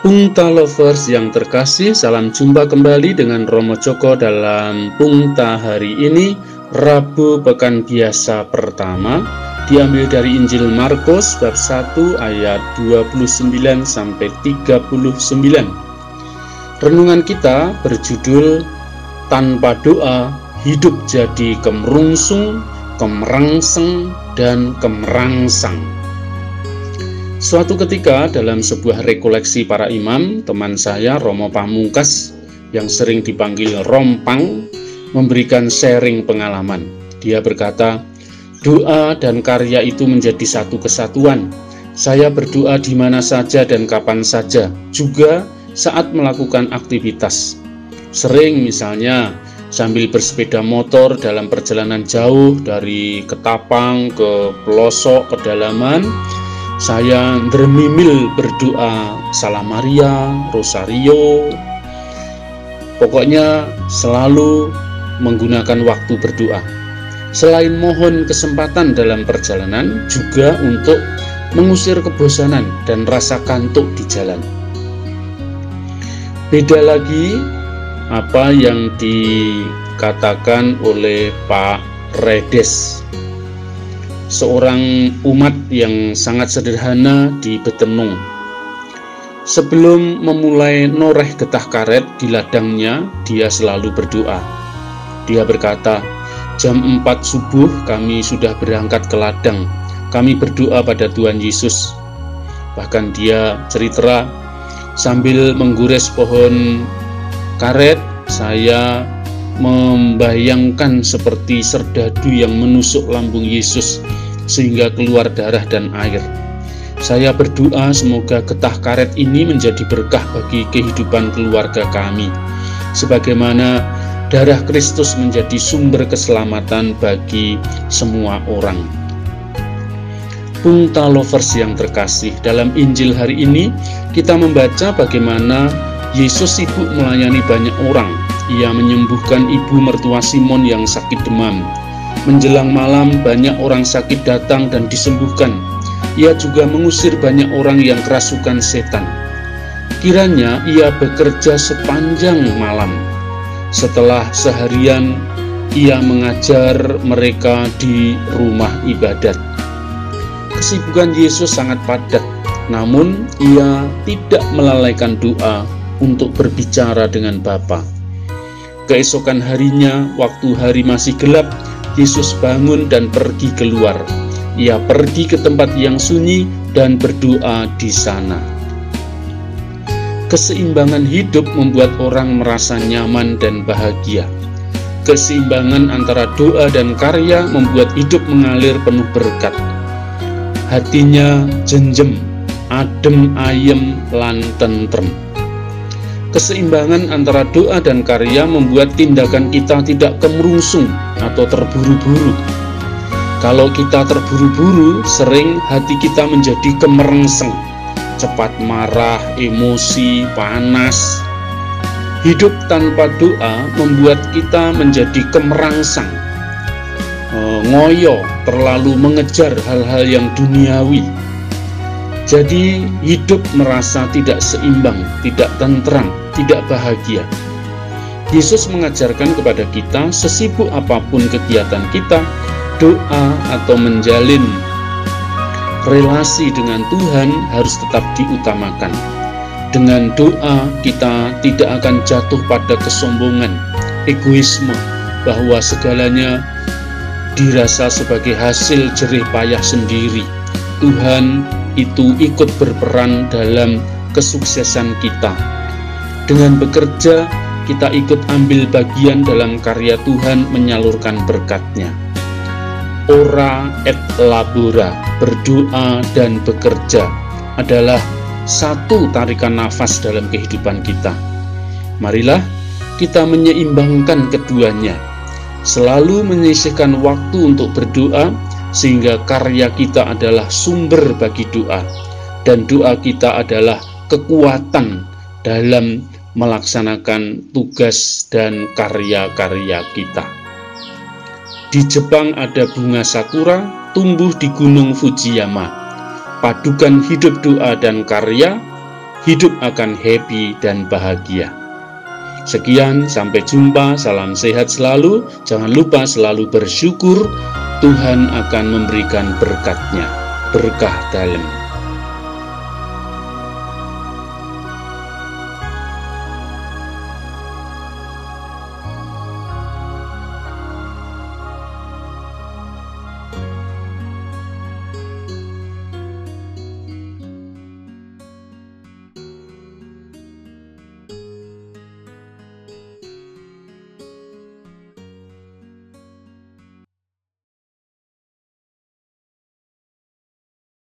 Pungta Lovers yang terkasih, salam jumpa kembali dengan Romo Joko dalam Pungta hari ini, Rabu Pekan Biasa pertama, diambil dari Injil Markus bab 1 ayat 29 sampai 39. Renungan kita berjudul Tanpa Doa Hidup Jadi Kemerungsung, Kemerangseng, dan Kemerangsang. Suatu ketika dalam sebuah rekoleksi para imam, teman saya Romo Pamungkas yang sering dipanggil Rompang memberikan sharing pengalaman. Dia berkata, doa dan karya itu menjadi satu kesatuan. Saya berdoa di mana saja dan kapan saja, juga saat melakukan aktivitas. Sering misalnya sambil bersepeda motor dalam perjalanan jauh dari Ketapang ke pelosok pedalaman, saya dermimil berdoa Salam Maria, Rosario. Pokoknya selalu menggunakan waktu berdoa. Selain mohon kesempatan dalam perjalanan, juga untuk mengusir kebosanan dan rasa kantuk di jalan. Beda lagi apa yang dikatakan oleh Pak Redes seorang umat yang sangat sederhana di Betenung. Sebelum memulai noreh getah karet di ladangnya, dia selalu berdoa. Dia berkata, jam 4 subuh kami sudah berangkat ke ladang. Kami berdoa pada Tuhan Yesus. Bahkan dia cerita sambil menggores pohon karet, saya membayangkan seperti serdadu yang menusuk lambung Yesus sehingga keluar darah dan air. Saya berdoa semoga getah karet ini menjadi berkah bagi kehidupan keluarga kami, sebagaimana darah Kristus menjadi sumber keselamatan bagi semua orang. Pungta lovers yang terkasih, dalam Injil hari ini kita membaca bagaimana Yesus sibuk melayani banyak orang ia menyembuhkan ibu mertua Simon yang sakit demam. Menjelang malam, banyak orang sakit datang dan disembuhkan. Ia juga mengusir banyak orang yang kerasukan setan. Kiranya ia bekerja sepanjang malam. Setelah seharian, ia mengajar mereka di rumah ibadat. Kesibukan Yesus sangat padat, namun ia tidak melalaikan doa untuk berbicara dengan Bapa. Keesokan harinya, waktu hari masih gelap, Yesus bangun dan pergi keluar. Ia pergi ke tempat yang sunyi dan berdoa di sana. Keseimbangan hidup membuat orang merasa nyaman dan bahagia. Keseimbangan antara doa dan karya membuat hidup mengalir penuh berkat. Hatinya jenjem, adem ayem, lan tentrem. Keseimbangan antara doa dan karya membuat tindakan kita tidak kemerungsung atau terburu-buru. Kalau kita terburu-buru, sering hati kita menjadi kemerengseng, cepat marah, emosi, panas. Hidup tanpa doa membuat kita menjadi kemerangsang, eh, ngoyo, terlalu mengejar hal-hal yang duniawi, jadi hidup merasa tidak seimbang, tidak tentram, tidak bahagia. Yesus mengajarkan kepada kita sesibuk apa pun kegiatan kita, doa atau menjalin relasi dengan Tuhan harus tetap diutamakan. Dengan doa kita tidak akan jatuh pada kesombongan, egoisme, bahwa segalanya dirasa sebagai hasil jerih payah sendiri. Tuhan itu ikut berperan dalam kesuksesan kita. Dengan bekerja, kita ikut ambil bagian dalam karya Tuhan menyalurkan berkatnya. Ora et labora, berdoa dan bekerja adalah satu tarikan nafas dalam kehidupan kita. Marilah kita menyeimbangkan keduanya, selalu menyisihkan waktu untuk berdoa sehingga karya kita adalah sumber bagi doa, dan doa kita adalah kekuatan dalam melaksanakan tugas dan karya-karya kita. Di Jepang ada bunga sakura tumbuh di Gunung Fujiyama. Padukan hidup doa dan karya hidup akan happy dan bahagia. Sekian, sampai jumpa. Salam sehat selalu. Jangan lupa selalu bersyukur. Tuhan akan memberikan berkatnya, berkah dalam